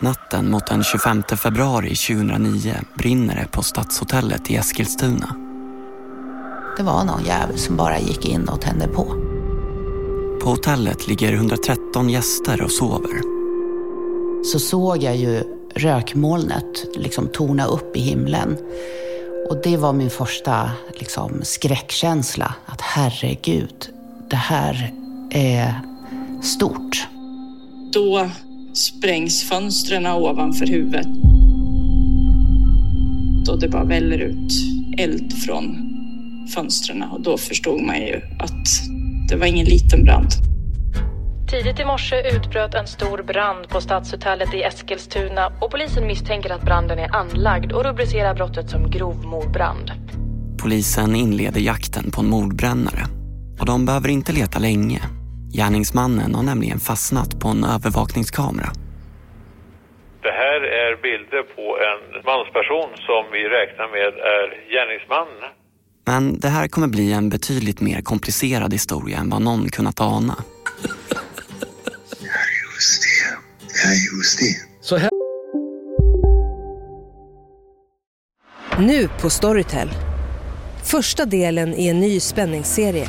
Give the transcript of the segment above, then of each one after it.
Natten mot den 25 februari 2009 brinner det på Stadshotellet i Eskilstuna. Det var någon jävel som bara gick in och tände på. På hotellet ligger 113 gäster och sover. Så såg jag ju rökmolnet liksom torna upp i himlen. Och det var min första liksom, skräckkänsla. Att herregud, det här är stort. Då sprängs fönstren ovanför huvudet. Och det bara väller ut eld från fönstren och då förstod man ju att det var ingen liten brand. Tidigt i morse utbröt en stor brand på Stadshotellet i Eskilstuna och polisen misstänker att branden är anlagd och rubricerar brottet som grov mordbrand. Polisen inleder jakten på en mordbrännare och de behöver inte leta länge. Gärningsmannen har nämligen fastnat på en övervakningskamera. Det här är bilder på en mansperson som vi räknar med är gärningsman. Men det här kommer bli en betydligt mer komplicerad historia än vad någon kunnat ana. Just det. Ja, just det. Så här Nu på Storytel. Första delen i en ny spänningsserie.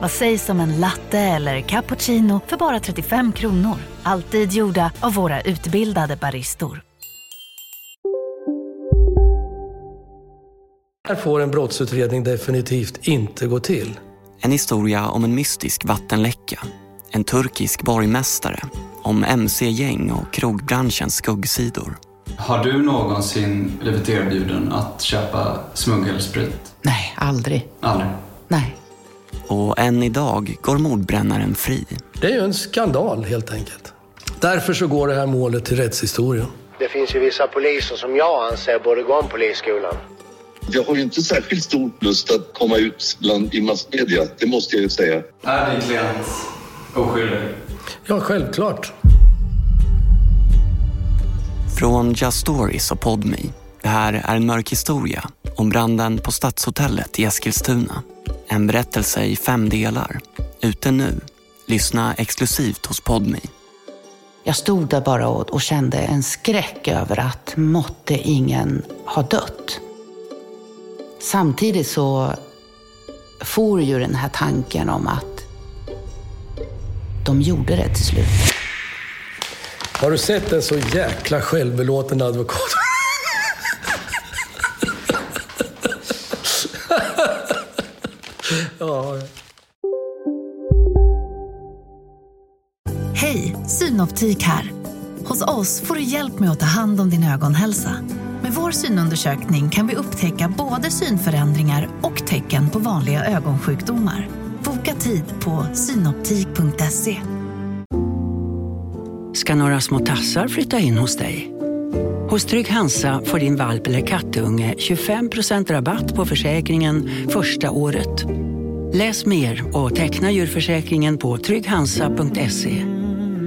Vad sägs om en latte eller cappuccino för bara 35 kronor? Alltid gjorda av våra utbildade baristor. här får en brottsutredning definitivt inte gå till. En historia om en mystisk vattenläcka, en turkisk borgmästare, om mc-gäng och krogbranschens skuggsidor. Har du någonsin blivit erbjuden att köpa smuggelsprit? Nej, aldrig. Aldrig? Och än idag går mordbrännaren fri. Det är ju en skandal helt enkelt. Därför så går det här målet till rättshistorien. Det finns ju vissa poliser som jag anser borde gå om polisskolan. Jag har ju inte särskilt stor lust att komma ut bland, i massmedia, det måste jag ju säga. Är din klient oskyldig? Ja, självklart. Från Just Stories och Podme. Det här är en mörk historia om branden på Stadshotellet i Eskilstuna. En berättelse i fem delar. Ute nu. Lyssna exklusivt hos Podme. Jag stod där bara och, och kände en skräck över att måtte ingen ha dött. Samtidigt så for ju den här tanken om att de gjorde det till slut. Har du sett en så jäkla självbelåten advokat? Synoptik här. Hos oss får du hjälp med att ta hand om din ögonhälsa. Med vår synundersökning kan vi upptäcka både synförändringar och tecken på vanliga ögonsjukdomar. Boka tid på synoptik.se. Ska några små tassar flytta in hos dig? Hos Trygg Hansa får din valp eller kattunge 25% rabatt på försäkringen första året. Läs mer och teckna djurförsäkringen på trygghansa.se.